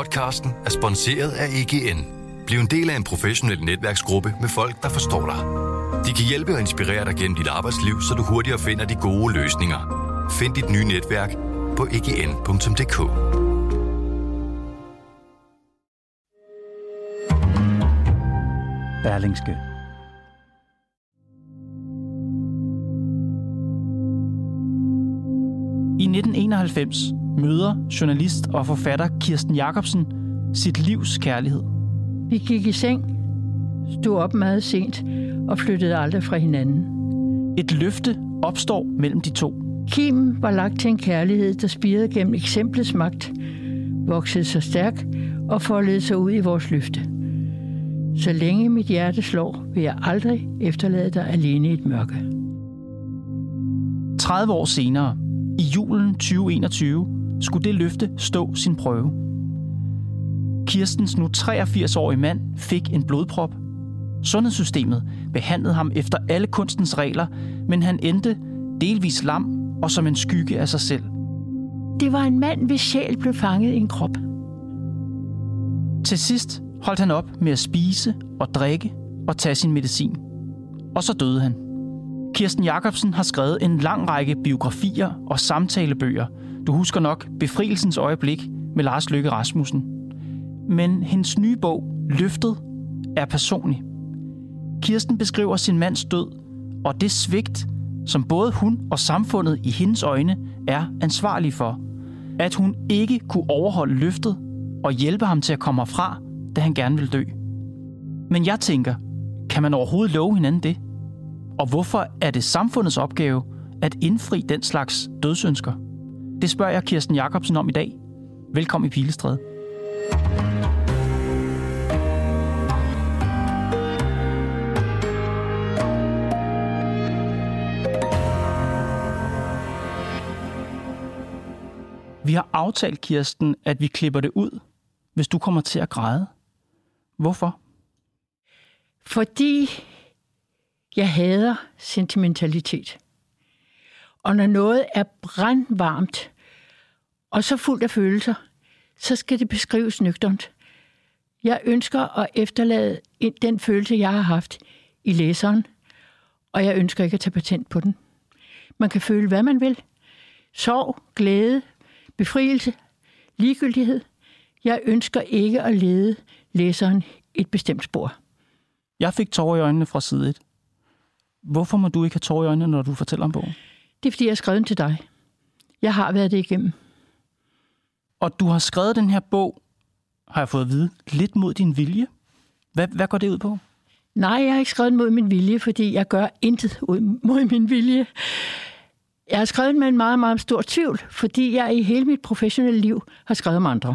Podcasten er sponsoreret af EGN. Bliv en del af en professionel netværksgruppe med folk, der forstår dig. De kan hjælpe og inspirere dig gennem dit arbejdsliv, så du hurtigere finder de gode løsninger. Find dit nye netværk på egn.dk. Berlingske. I 1991 møder journalist og forfatter Kirsten Jacobsen sit livs kærlighed. Vi gik i seng, stod op meget sent og flyttede aldrig fra hinanden. Et løfte opstår mellem de to. Kim var lagt til en kærlighed, der spirede gennem eksemplets magt, voksede sig stærk og foldede sig ud i vores løfte. Så længe mit hjerte slår, vil jeg aldrig efterlade dig alene i et mørke. 30 år senere, i julen 2021, skulle det løfte stå sin prøve. Kirstens nu 83-årige mand fik en blodprop. Sundhedssystemet behandlede ham efter alle kunstens regler, men han endte delvis lam og som en skygge af sig selv. Det var en mand, hvis sjæl blev fanget i en krop. Til sidst holdt han op med at spise og drikke og tage sin medicin. Og så døde han. Kirsten Jacobsen har skrevet en lang række biografier og samtalebøger. Du husker nok Befrielsens øjeblik med Lars Løkke Rasmussen. Men hendes nye bog, Løftet, er personlig. Kirsten beskriver sin mands død og det svigt, som både hun og samfundet i hendes øjne er ansvarlige for. At hun ikke kunne overholde løftet og hjælpe ham til at komme fra, da han gerne vil dø. Men jeg tænker, kan man overhovedet love hinanden det? Og hvorfor er det samfundets opgave at indfri den slags dødsønsker? Det spørger jeg Kirsten Jacobsen om i dag. Velkommen i Pilestræde. Vi har aftalt, Kirsten, at vi klipper det ud, hvis du kommer til at græde. Hvorfor? Fordi jeg hader sentimentalitet. Og når noget er brandvarmt, og så fuldt af følelser, så skal det beskrives nøgternt. Jeg ønsker at efterlade den følelse, jeg har haft i læseren, og jeg ønsker ikke at tage patent på den. Man kan føle, hvad man vil. Sorg, glæde, befrielse, ligegyldighed. Jeg ønsker ikke at lede læseren et bestemt spor. Jeg fik tårer i øjnene fra side 1. Hvorfor må du ikke have tårer i øjnene, når du fortæller om bogen? Det er, fordi jeg har skrevet den til dig. Jeg har været det igennem. Og du har skrevet den her bog, har jeg fået at vide, lidt mod din vilje. Hvad, hvad går det ud på? Nej, jeg har ikke skrevet den mod min vilje, fordi jeg gør intet mod min vilje. Jeg har skrevet med en meget, meget stor tvivl, fordi jeg i hele mit professionelle liv har skrevet om andre.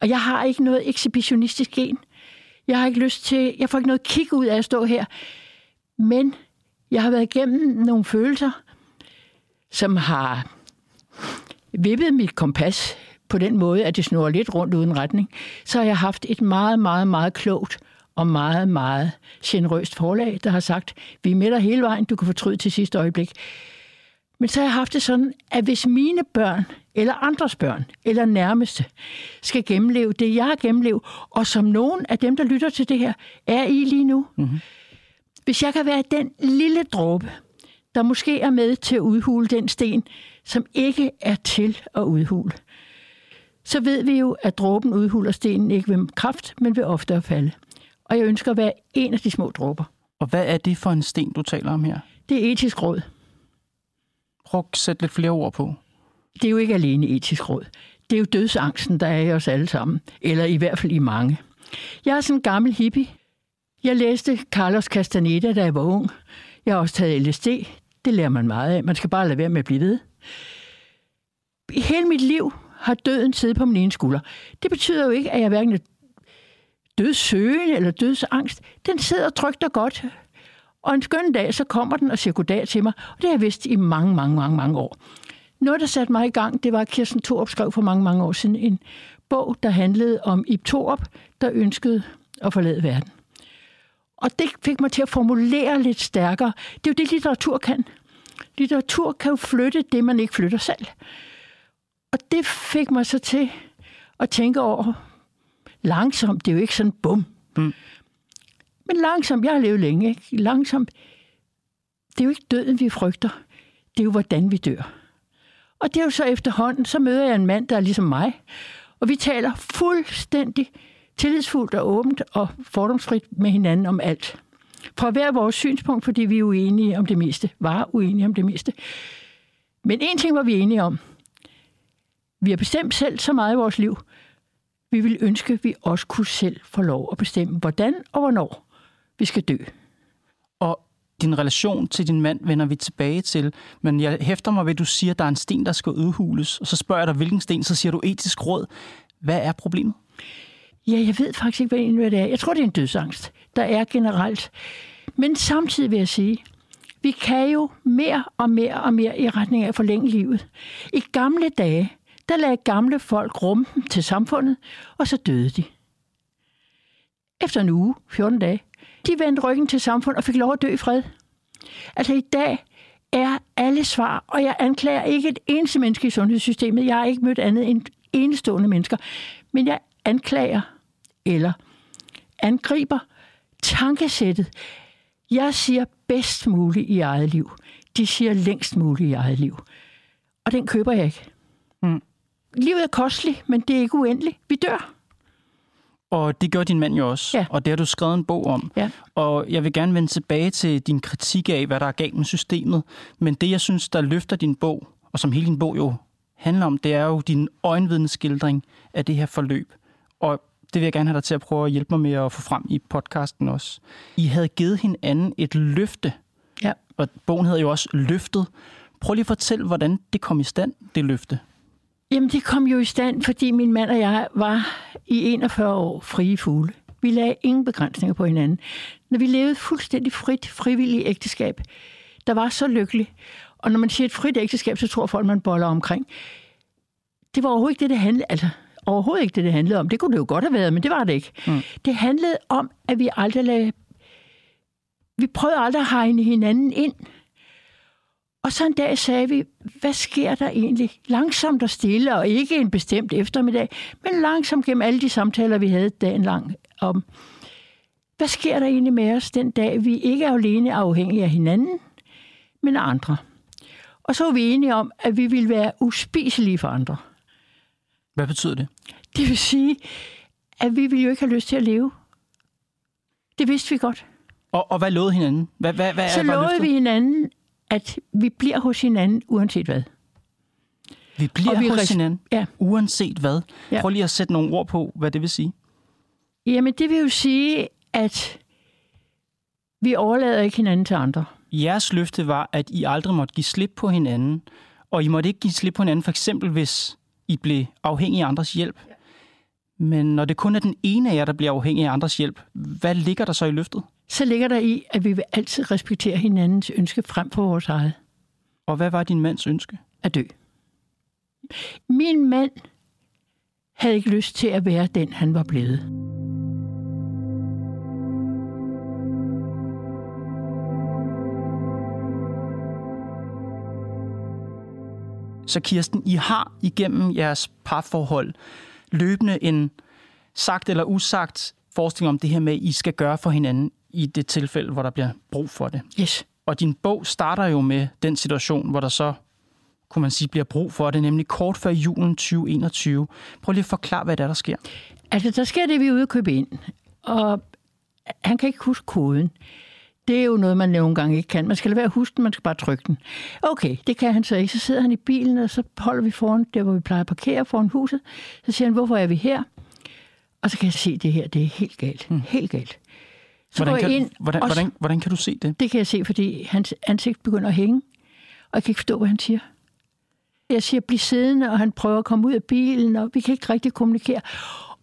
Og jeg har ikke noget ekshibitionistisk gen. Jeg har ikke lyst til, jeg får ikke noget kig ud af at stå her. Men jeg har været igennem nogle følelser, som har vippet mit kompas på den måde, at det snurrer lidt rundt uden retning. Så har jeg haft et meget, meget, meget klogt og meget, meget generøst forlag, der har sagt, vi er med dig hele vejen, du kan fortryde til sidste øjeblik. Men så har jeg haft det sådan, at hvis mine børn, eller andres børn, eller nærmeste, skal gennemleve det, jeg har gennemlevet, og som nogen af dem, der lytter til det her, er i lige nu. Mm-hmm. Hvis jeg kan være den lille dråbe, der måske er med til at udhule den sten, som ikke er til at udhule, så ved vi jo, at dråben udhuler stenen ikke ved kraft, men ved ofte at falde. Og jeg ønsker at være en af de små dråber. Og hvad er det for en sten, du taler om her? Det er etisk råd. Prøv at sætte lidt flere ord på. Det er jo ikke alene etisk råd. Det er jo dødsangsten, der er i os alle sammen. Eller i hvert fald i mange. Jeg er sådan en gammel hippie. Jeg læste Carlos Castaneda, da jeg var ung. Jeg har også taget LSD. Det lærer man meget af. Man skal bare lade være med at blive ved. I hele mit liv har døden siddet på min ene skulder. Det betyder jo ikke, at jeg hverken er dødssøgende eller dødsangst. Den sidder trygt og godt og en skøn dag, så kommer den og siger goddag til mig. Og det har jeg vidst i mange, mange, mange, mange år. Noget, der satte mig i gang, det var, at Kirsten Thorup skrev for mange, mange år siden en bog, der handlede om Ib Thorup, der ønskede at forlade verden. Og det fik mig til at formulere lidt stærkere. Det er jo det, litteratur kan. Litteratur kan jo flytte det, man ikke flytter selv. Og det fik mig så til og tænke over langsomt. Det er jo ikke sådan bum. Mm. Men langsomt, jeg har levet længe, ikke? langsomt. Det er jo ikke døden, vi frygter. Det er jo, hvordan vi dør. Og det er jo så efterhånden, så møder jeg en mand, der er ligesom mig, og vi taler fuldstændig tillidsfuldt og åbent og fordomsfrit med hinanden om alt. Fra hver vores synspunkt, fordi vi er uenige om det meste. Var uenige om det meste. Men en ting var vi enige om. Vi har bestemt selv så meget i vores liv. Vi vil ønske, at vi også kunne selv få lov at bestemme, hvordan og hvornår vi skal dø. Og din relation til din mand vender vi tilbage til, men jeg hæfter mig ved, at du siger, at der er en sten, der skal udhules, og så spørger jeg dig, hvilken sten, så siger du etisk råd. Hvad er problemet? Ja, jeg ved faktisk ikke, hvad det er. Jeg tror, det er en dødsangst, der er generelt. Men samtidig vil jeg sige, vi kan jo mere og mere og mere i retning af at forlænge livet. I gamle dage, der lagde gamle folk rumpen til samfundet, og så døde de. Efter en uge, 14 dage, de vendte ryggen til samfundet og fik lov at dø i fred. Altså i dag er alle svar, og jeg anklager ikke et eneste menneske i sundhedssystemet. Jeg har ikke mødt andet end enestående mennesker. Men jeg anklager eller angriber tankesættet. Jeg siger bedst muligt i eget liv. De siger længst muligt i eget liv. Og den køber jeg ikke. Mm. Livet er kosteligt, men det er ikke uendeligt. Vi dør. Og det gør din mand jo også, ja. og det har du skrevet en bog om. Ja. Og jeg vil gerne vende tilbage til din kritik af, hvad der er galt med systemet. Men det, jeg synes, der løfter din bog, og som hele din bog jo handler om, det er jo din øjenvidensskildring af det her forløb. Og det vil jeg gerne have dig til at prøve at hjælpe mig med at få frem i podcasten også. I havde givet hinanden et løfte, ja. og bogen hedder jo også Løftet. Prøv lige at fortælle, hvordan det kom i stand, det løfte. Jamen, det kom jo i stand, fordi min mand og jeg var i 41 år frie fugle. Vi lagde ingen begrænsninger på hinanden. Når vi levede fuldstændig frit, frivilligt ægteskab, der var så lykkeligt. Og når man siger et frit ægteskab, så tror folk, man boller omkring. Det var overhovedet ikke det, det handlede Altså, overhovedet ikke det, det handlede om. Det kunne det jo godt have været, men det var det ikke. Mm. Det handlede om, at vi aldrig lagde... Vi prøvede aldrig at hegne hinanden ind. Og så en dag sagde vi, hvad sker der egentlig? Langsomt og stille, og ikke en bestemt eftermiddag, men langsomt gennem alle de samtaler, vi havde dagen lang om, hvad sker der egentlig med os den dag, vi ikke er alene afhængige af hinanden, men af andre? Og så var vi enige om, at vi ville være uspiselige for andre. Hvad betyder det? Det vil sige, at vi ville jo ikke have lyst til at leve. Det vidste vi godt. Og, og hvad lovede hinanden? Hvad, hvad, hvad så lovede vi hinanden, at vi bliver hos hinanden uanset hvad. Vi bliver vi hos hinanden ja. uanset hvad? Ja. Prøv lige at sætte nogle ord på, hvad det vil sige. Jamen, det vil jo sige, at vi overlader ikke hinanden til andre. Jeres løfte var, at I aldrig måtte give slip på hinanden, og I måtte ikke give slip på hinanden, for eksempel hvis I blev afhængige af andres hjælp. Ja. Men når det kun er den ene af jer, der bliver afhængig af andres hjælp, hvad ligger der så i løftet? Så ligger der i, at vi vil altid respektere hinandens ønske frem for vores eget. Og hvad var din mands ønske? At dø. Min mand havde ikke lyst til at være den, han var blevet. Så Kirsten, I har igennem jeres parforhold løbende en sagt eller usagt forestilling om det her med, at I skal gøre for hinanden i det tilfælde, hvor der bliver brug for det. Yes. Og din bog starter jo med den situation, hvor der så, kunne man sige, bliver brug for det, nemlig kort før julen 2021. Prøv lige at forklare, hvad det er, der sker. Altså, der sker det, vi er ude at købe ind. Og han kan ikke huske koden. Det er jo noget, man nogle gange ikke kan. Man skal lade være at huske den, man skal bare trykke den. Okay, det kan han så ikke. Så sidder han i bilen, og så holder vi foran der, hvor vi plejer at parkere foran huset. Så siger han, hvorfor er vi her? Og så kan jeg se, det her det er helt galt. Hmm. Helt galt. Så hvordan, kan, ind, hvordan, og, hvordan, hvordan kan du se det? Det kan jeg se, fordi hans ansigt begynder at hænge, og jeg kan ikke forstå, hvad han siger. Jeg siger, bliv siddende, og han prøver at komme ud af bilen, og vi kan ikke rigtig kommunikere.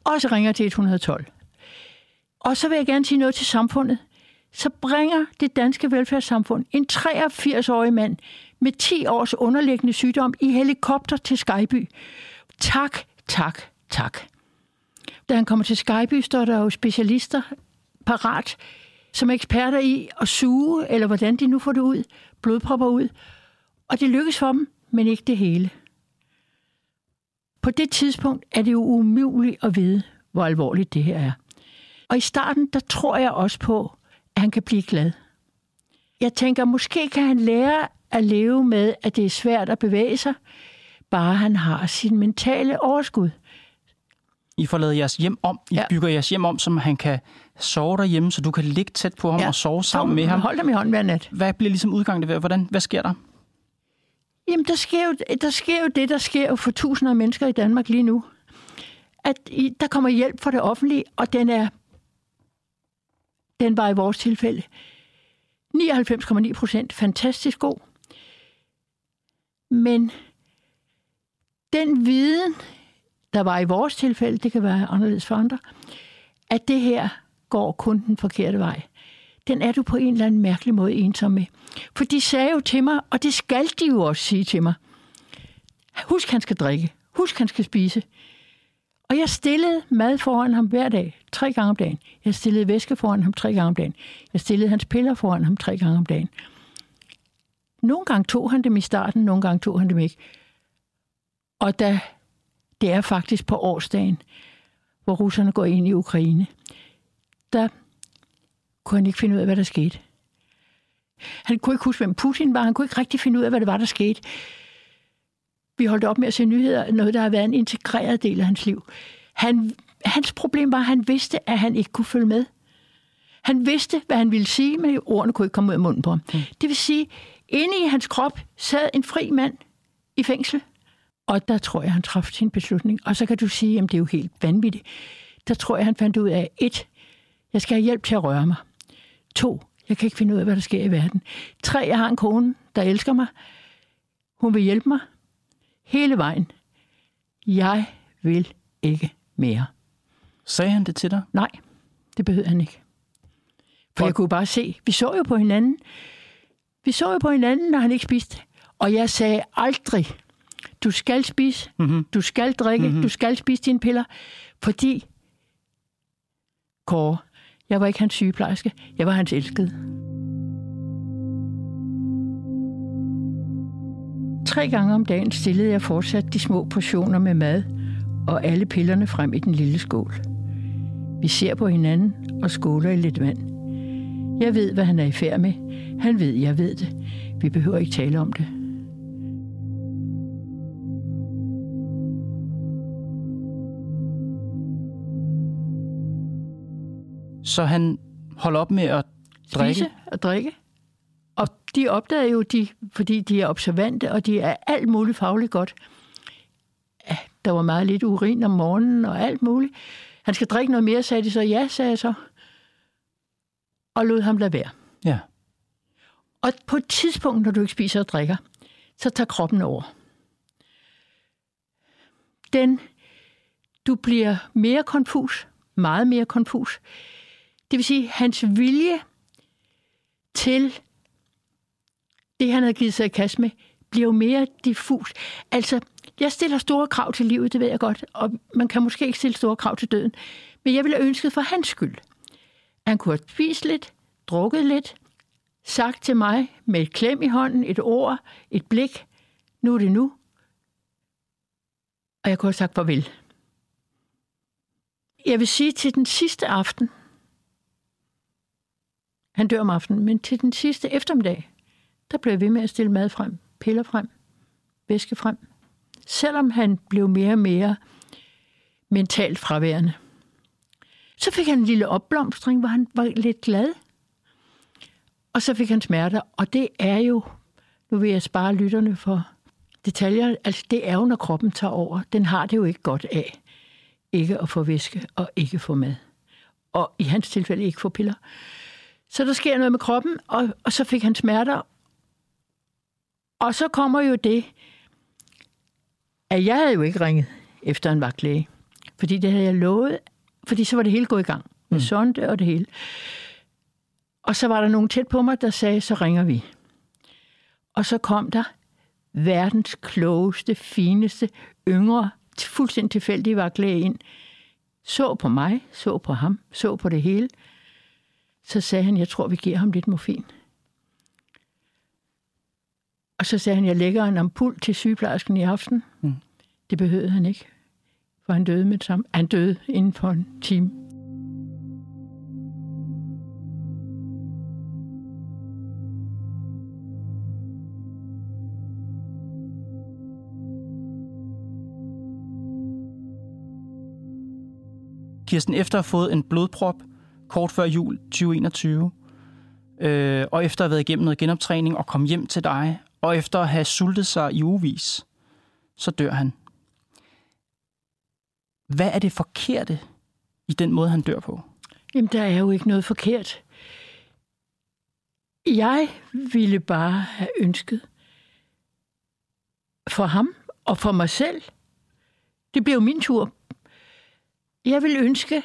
Og så ringer til 112. Og så vil jeg gerne sige noget til samfundet så bringer det danske velfærdssamfund en 83-årig mand med 10 års underliggende sygdom i helikopter til Skyby. Tak, tak, tak. Da han kommer til Skyby, står der jo specialister parat, som er eksperter i at suge, eller hvordan de nu får det ud, blodpropper ud. Og det lykkes for dem, men ikke det hele. På det tidspunkt er det jo umuligt at vide, hvor alvorligt det her er. Og i starten, der tror jeg også på, han kan blive glad. Jeg tænker, måske kan han lære at leve med, at det er svært at bevæge sig, bare han har sin mentale overskud. I får lavet jeres hjem om. I ja. bygger jeres hjem om, så han kan sove derhjemme, så du kan ligge tæt på ham ja. og sove sammen med ham. Hold dem i hånden hver nat. Hvad bliver ligesom udgangen? Hvordan, hvad sker der? Jamen, der sker, jo, der sker jo det, der sker jo for tusinder af mennesker i Danmark lige nu. At der kommer hjælp fra det offentlige, og den er den var i vores tilfælde 99,9 procent fantastisk god. Men den viden, der var i vores tilfælde, det kan være anderledes for andre, at det her går kun den forkerte vej. Den er du på en eller anden mærkelig måde ensom med. For de sagde jo til mig, og det skal de jo også sige til mig, husk han skal drikke, husk han skal spise. Og jeg stillede mad foran ham hver dag, tre gange om dagen. Jeg stillede væske foran ham tre gange om dagen. Jeg stillede hans piller foran ham tre gange om dagen. Nogle gange tog han dem i starten, nogle gange tog han dem ikke. Og da det er faktisk på årsdagen, hvor russerne går ind i Ukraine, der kunne han ikke finde ud af, hvad der skete. Han kunne ikke huske, hvem Putin var. Han kunne ikke rigtig finde ud af, hvad det var, der skete. Vi holdt op med at se nyheder, noget, der har været en integreret del af hans liv. Han, hans problem var, at han vidste, at han ikke kunne følge med. Han vidste, hvad han ville sige, men ordene kunne ikke komme ud af munden på ham. Mm. Det vil sige, inde i hans krop sad en fri mand i fængsel. Og der tror jeg, han træffede sin beslutning. Og så kan du sige, at det er jo helt vanvittigt. Der tror jeg, han fandt ud af, et, jeg skal have hjælp til at røre mig. To, jeg kan ikke finde ud af, hvad der sker i verden. Tre, jeg har en kone, der elsker mig. Hun vil hjælpe mig hele vejen. Jeg vil ikke mere. Sagde han det til dig? Nej, det behøvede han ikke. For jeg kunne bare se, vi så jo på hinanden. Vi så jo på hinanden, når han ikke spiste. Og jeg sagde aldrig, du skal spise, mm-hmm. du skal drikke, mm-hmm. du skal spise dine piller. Fordi, Kåre, jeg var ikke hans sygeplejerske, jeg var hans elskede. Tre gange om dagen stillede jeg fortsat de små portioner med mad og alle pillerne frem i den lille skål. Vi ser på hinanden og skåler i lidt vand. Jeg ved, hvad han er i færd med. Han ved, jeg ved det. Vi behøver ikke tale om det. Så han holder op med at drikke? Spise og drikke. De opdager jo, de, fordi de er observante, og de er alt muligt fagligt godt. Ja, der var meget lidt urin om morgenen og alt muligt. Han skal drikke noget mere, sagde de så. Ja, sagde jeg så. Og lod ham lade være. Ja. Og på et tidspunkt, når du ikke spiser og drikker, så tager kroppen over. Den, du bliver mere konfus, meget mere konfus. Det vil sige, hans vilje til det, han havde givet sig i kast med, bliver jo mere diffus. Altså, jeg stiller store krav til livet, det ved jeg godt, og man kan måske ikke stille store krav til døden. Men jeg ville have ønsket for hans skyld. Han kunne have spist lidt, drukket lidt, sagt til mig med et klem i hånden, et ord, et blik, nu er det nu. Og jeg kunne have sagt farvel. Jeg vil sige til den sidste aften, han dør om aftenen, men til den sidste eftermiddag, der blev ved med at stille mad frem, piller frem, væske frem. Selvom han blev mere og mere mentalt fraværende. Så fik han en lille opblomstring, hvor han var lidt glad. Og så fik han smerter, og det er jo, nu vil jeg spare lytterne for detaljer, altså det er jo, når kroppen tager over. Den har det jo ikke godt af ikke at få væske og ikke få mad. Og i hans tilfælde ikke få piller. Så der sker noget med kroppen, og, og så fik han smerter, og så kommer jo det, at jeg havde jo ikke ringet efter en vagtlæge. Fordi det havde jeg lovet, fordi så var det hele gået i gang. Med mm. sonde og det hele. Og så var der nogen tæt på mig, der sagde, så ringer vi. Og så kom der verdens klogeste, fineste, yngre, fuldstændig tilfældige vagtlæge ind. Så på mig, så på ham, så på det hele. Så sagde han, jeg tror, vi giver ham lidt morfin. Og så sagde han, jeg lægger en ampul til sygeplejersken i aften. Mm. Det behøvede han ikke. for han døde med det samme. Han døde inden for en time. Kirsten, efter at have fået en blodprop kort før jul 2021, øh, og efter at have været igennem noget genoptræning og komme hjem til dig, og efter at have sultet sig i uvis, så dør han. Hvad er det forkerte i den måde, han dør på? Jamen, der er jo ikke noget forkert. Jeg ville bare have ønsket for ham og for mig selv. Det blev min tur. Jeg vil ønske,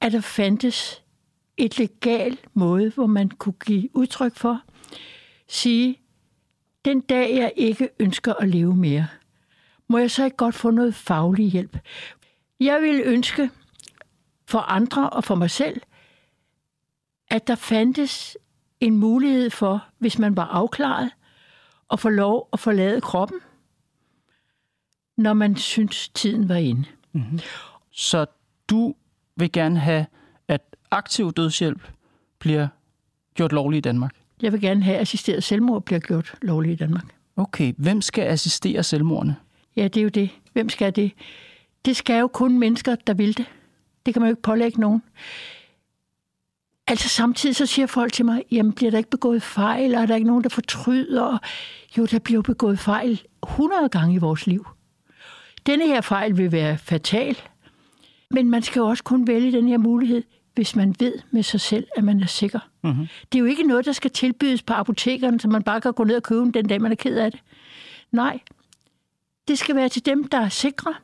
at der fandtes et legal måde, hvor man kunne give udtryk for, sige, den dag jeg ikke ønsker at leve mere, må jeg så ikke godt få noget faglig hjælp. Jeg vil ønske for andre og for mig selv, at der fandtes en mulighed for, hvis man var afklaret, at få lov at forlade kroppen, når man synes, tiden var inde. Mm-hmm. Så du vil gerne have, at aktiv dødshjælp bliver gjort lovlig i Danmark? Jeg vil gerne have, at assisteret selvmord bliver gjort lovligt i Danmark. Okay, hvem skal assistere selvmordene? Ja, det er jo det. Hvem skal det? Det skal jo kun mennesker, der vil det. Det kan man jo ikke pålægge nogen. Altså samtidig så siger folk til mig, jamen bliver der ikke begået fejl, og er der ikke nogen, der fortryder? Jo, der bliver begået fejl 100 gange i vores liv. Denne her fejl vil være fatal, men man skal jo også kun vælge den her mulighed, hvis man ved med sig selv, at man er sikker. Mm-hmm. Det er jo ikke noget, der skal tilbydes på apotekerne, så man bare kan gå ned og købe den dag, man er ked af det. Nej, det skal være til dem, der er sikre.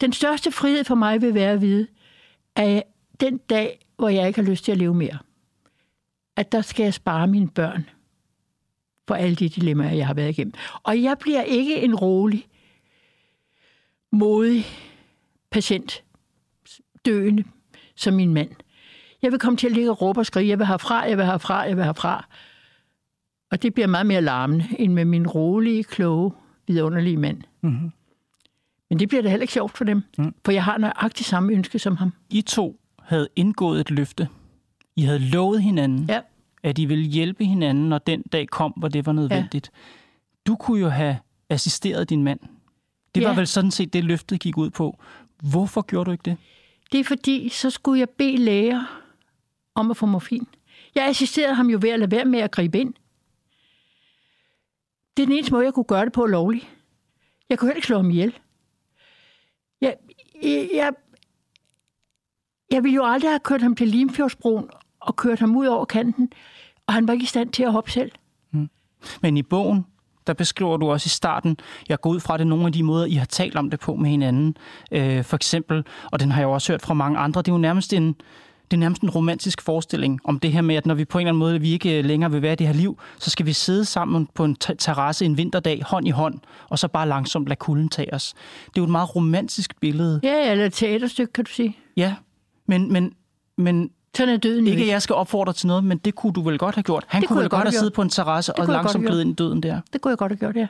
Den største frihed for mig vil være at vide, at den dag, hvor jeg ikke har lyst til at leve mere, at der skal jeg spare mine børn for alle de dilemmaer, jeg har været igennem. Og jeg bliver ikke en rolig, modig patient, døende som min mand. Jeg vil komme til at ligge og råbe og skrige, jeg vil have fra, jeg vil have fra, jeg vil have fra. Og det bliver meget mere larmende, end med min rolige, kloge, vidunderlige mand. Mm-hmm. Men det bliver da heller ikke sjovt for dem, mm. for jeg har nøjagtigt samme ønske som ham. I to havde indgået et løfte. I havde lovet hinanden, ja. at I ville hjælpe hinanden, når den dag kom, hvor det var nødvendigt. Ja. Du kunne jo have assisteret din mand. Det ja. var vel sådan set det, løftet gik ud på. Hvorfor gjorde du ikke det? Det er fordi, så skulle jeg bede læger om at få morfin. Jeg assisterede ham jo ved at lade være med at gribe ind. Det er den eneste måde, jeg kunne gøre det på lovligt. Jeg kunne heller ikke slå ham ihjel. Jeg, jeg, jeg, ville jo aldrig have kørt ham til Limfjordsbroen og kørt ham ud over kanten, og han var ikke i stand til at hoppe selv. Mm. Men i bogen, der beskriver du også i starten, jeg går ud fra det nogle af de måder, I har talt om det på med hinanden. Øh, for eksempel, og den har jeg også hørt fra mange andre, det er jo nærmest en, det er nærmest en romantisk forestilling om det her med, at når vi på en eller anden måde vi ikke længere vil være i det her liv, så skal vi sidde sammen på en terrasse en vinterdag, hånd i hånd, og så bare langsomt lade kulden tage os. Det er jo et meget romantisk billede. Ja, eller et teaterstykke, kan du sige. Ja, men, men, men sådan er døden Ikke, at jeg skal opfordre til noget, men det kunne du vel godt have gjort. Han det kunne, kunne vel godt have siddet på en terrasse og langsomt glide ind i døden der. Det kunne jeg godt have gjort, ja.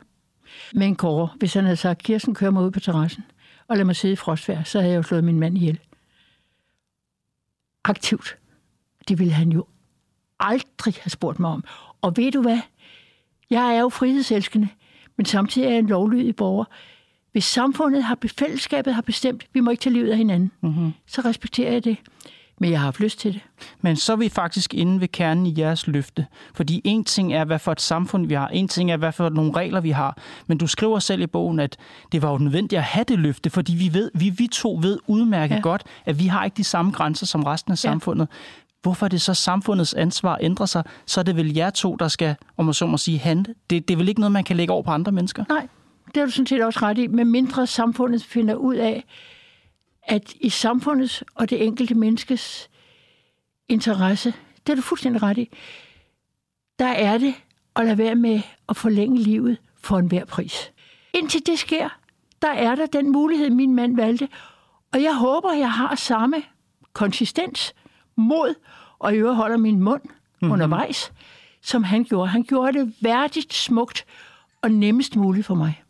Men Kåre, hvis han havde sagt, Kirsten kører mig ud på terrassen, og lad mig sidde i frostvær, så havde jeg jo slået min mand ihjel. Aktivt. Det ville han jo aldrig have spurgt mig om. Og ved du hvad? Jeg er jo frihedselskende, men samtidig er jeg en lovlydig borger. Hvis samfundet har, fællesskabet har bestemt, vi må ikke tage livet af hinanden, mm-hmm. så respekterer jeg det. Men jeg har haft lyst til det. Men så er vi faktisk inde ved kernen i jeres løfte. Fordi en ting er, hvad for et samfund vi har. En ting er, hvad for nogle regler vi har. Men du skriver selv i bogen, at det var jo nødvendigt at have det løfte, fordi vi, ved, vi, vi to ved udmærket ja. godt, at vi har ikke de samme grænser som resten af ja. samfundet. Hvorfor er det så samfundets ansvar at ændre sig? Så er det vel jer to, der skal, om man så må sige, handle. Det, det er vel ikke noget, man kan lægge over på andre mennesker? Nej, det har du sådan set også ret i. Men mindre samfundet finder ud af, at i samfundets og det enkelte menneskes interesse, det er du fuldstændig ret i, der er det at lade være med at forlænge livet for enhver pris. Indtil det sker, der er der den mulighed, min mand valgte. Og jeg håber, jeg har samme konsistens, mod, og i øvrigt holder min mund mm-hmm. undervejs, som han gjorde. Han gjorde det værdigt, smukt og nemmest muligt for mig.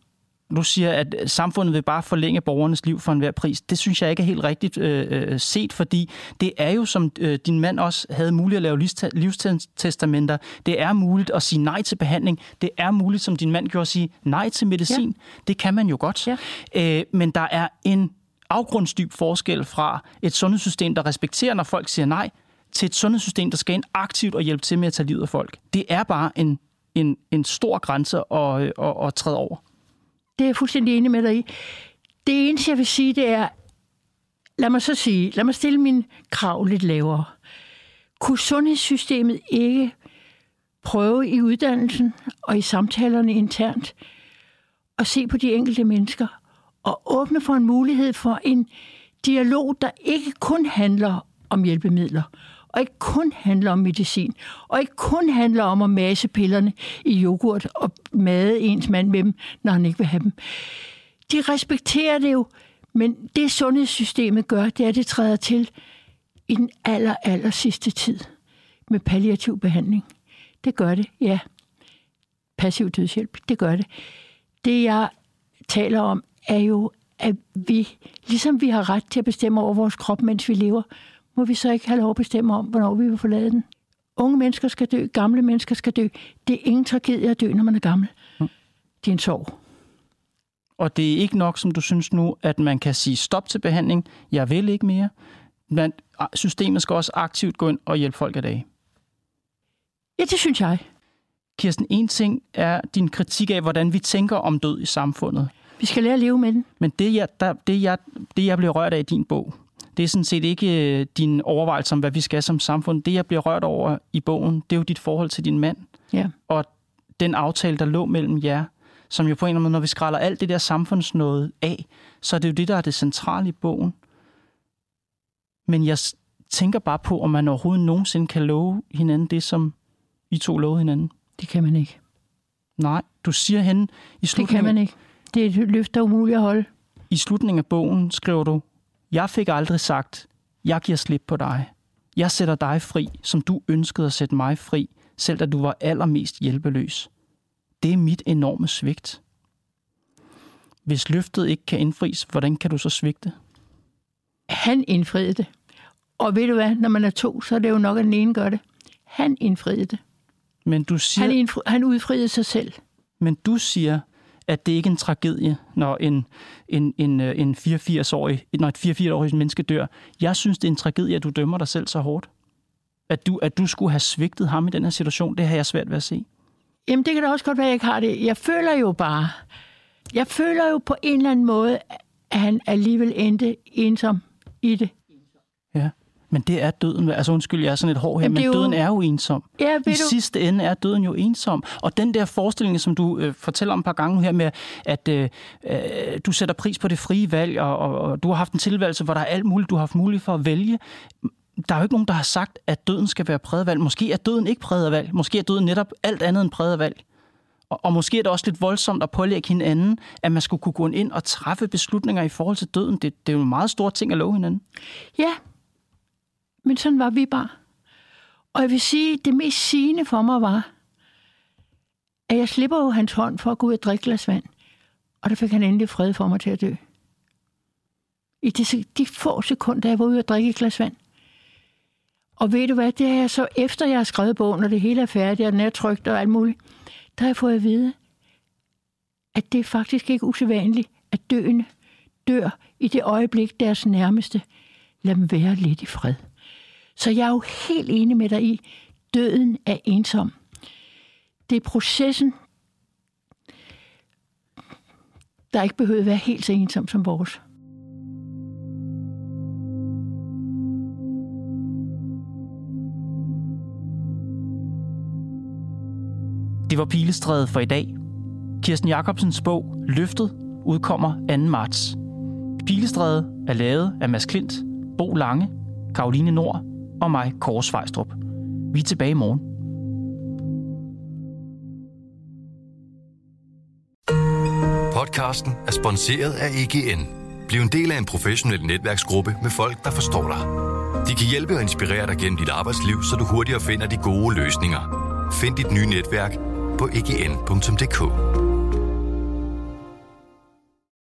Du siger, at samfundet vil bare forlænge borgernes liv for enhver pris. Det synes jeg ikke er helt rigtigt øh, øh set, fordi det er jo, som øh, din mand også havde muligt at lave livstestamenter, det er muligt at sige nej til behandling. Det er muligt, som din mand gjorde, at sige nej til medicin. Ja. Det kan man jo godt. Ja. Øh, men der er en afgrundsdyb forskel fra et sundhedssystem, der respekterer, når folk siger nej, til et sundhedssystem, der skal ind aktivt og hjælpe til med at tage livet af folk. Det er bare en, en, en stor grænse at, at, at træde over. Det er jeg fuldstændig enig med dig i. Det eneste, jeg vil sige, det er, lad mig så sige, lad mig stille min krav lidt lavere. Kunne sundhedssystemet ikke prøve i uddannelsen og i samtalerne internt at se på de enkelte mennesker og åbne for en mulighed for en dialog, der ikke kun handler om hjælpemidler, og ikke kun handler om medicin, og ikke kun handler om at mase pillerne i yoghurt og made ens mand med dem, når han ikke vil have dem. De respekterer det jo, men det sundhedssystemet gør, det er, at det træder til i den aller, aller sidste tid med palliativ behandling. Det gør det, ja. Passiv dødshjælp, det gør det. Det, jeg taler om, er jo, at vi, ligesom vi har ret til at bestemme over vores krop, mens vi lever, må vi så ikke have lov at bestemme om, hvornår vi vil forlade den. Unge mennesker skal dø, gamle mennesker skal dø. Det er ingen tragedie at dø, når man er gammel. Mm. Det er en sorg. Og det er ikke nok, som du synes nu, at man kan sige stop til behandling. Jeg vil ikke mere. Men systemet skal også aktivt gå ind og hjælpe folk af dag. Ja, det synes jeg. Kirsten, en ting er din kritik af, hvordan vi tænker om død i samfundet. Vi skal lære at leve med den. Men det, jeg, der, det, jeg, det, jeg bliver rørt af i din bog, det er sådan set ikke øh, din overvejelse om, hvad vi skal som samfund. Det, jeg bliver rørt over i bogen, det er jo dit forhold til din mand. Ja. Og den aftale, der lå mellem jer, som jo på en eller anden måde, når vi skræller alt det der samfundsnåde af, så er det jo det, der er det centrale i bogen. Men jeg tænker bare på, om man overhovedet nogensinde kan love hinanden det, som I to lovede hinanden. Det kan man ikke. Nej, du siger hende i slutningen... Det kan man ikke. Det er et løft, der er umuligt at holde. I slutningen af bogen skriver du, jeg fik aldrig sagt, jeg giver slip på dig. Jeg sætter dig fri, som du ønskede at sætte mig fri, selv da du var allermest hjælpeløs. Det er mit enorme svigt. Hvis løftet ikke kan indfries, hvordan kan du så svigte? Han indfriede det. Og ved du hvad, når man er to, så er det jo nok, at den ene gør det. Han indfriede det. Men du siger... Han, indfri... han udfriede sig selv. Men du siger, at det ikke er en tragedie, når en, en, en, øh, en 84-årig, når et 84-årigt menneske dør. Jeg synes, det er en tragedie, at du dømmer dig selv så hårdt. At du, at du skulle have svigtet ham i den her situation, det har jeg svært ved at se. Jamen, det kan da også godt være, at jeg ikke har det. Jeg føler jo bare, jeg føler jo på en eller anden måde, at han alligevel endte ensom i det. Ja. Men det er døden. Altså undskyld, jeg er sådan et hård her, Jamen, men jo... døden er jo ensom. Ja, I du... sidste ende er døden jo ensom. Og den der forestilling, som du øh, fortæller om et par gange her med, at øh, øh, du sætter pris på det frie valg, og, og, og du har haft en tilværelse, hvor der er alt muligt, du har haft mulighed for at vælge. Der er jo ikke nogen, der har sagt, at døden skal være præget af valg. Måske er døden ikke præget af valg. Måske er døden netop alt andet end præget af valg. Og, og måske er det også lidt voldsomt at pålægge hinanden, at man skulle kunne gå ind og træffe beslutninger i forhold til døden. Det, det er jo en meget stor ting at love hinanden. Ja, men sådan var vi bare. Og jeg vil sige, det mest sigende for mig var, at jeg slipper jo hans hånd for at gå ud og drikke glas vand. Og der fik han endelig fred for mig til at dø. I de, de få sekunder, jeg var ude og drikke et glas vand. Og ved du hvad, det er så efter jeg har skrevet bogen, og det hele er færdigt, og den er trygt og alt muligt, der har jeg fået at vide, at det er faktisk ikke usædvanligt, at døende dør i det øjeblik, deres nærmeste. Lad dem være lidt i fred. Så jeg er jo helt enig med dig i, døden er ensom. Det er processen, der ikke behøver at være helt så ensom som vores. Det var Pilestrædet for i dag. Kirsten Jacobsens bog Løftet udkommer 2. marts. Pilestrædet er lavet af Mads Klint, Bo Lange, Karoline Nord og mig, Kåre Svejstrup. Vi er tilbage i morgen. Podcasten er sponsoreret af EGN. Bliv en del af en professionel netværksgruppe med folk, der forstår dig. De kan hjælpe og inspirere dig gennem dit arbejdsliv, så du hurtigere finder de gode løsninger. Find dit nye netværk på egn.dk.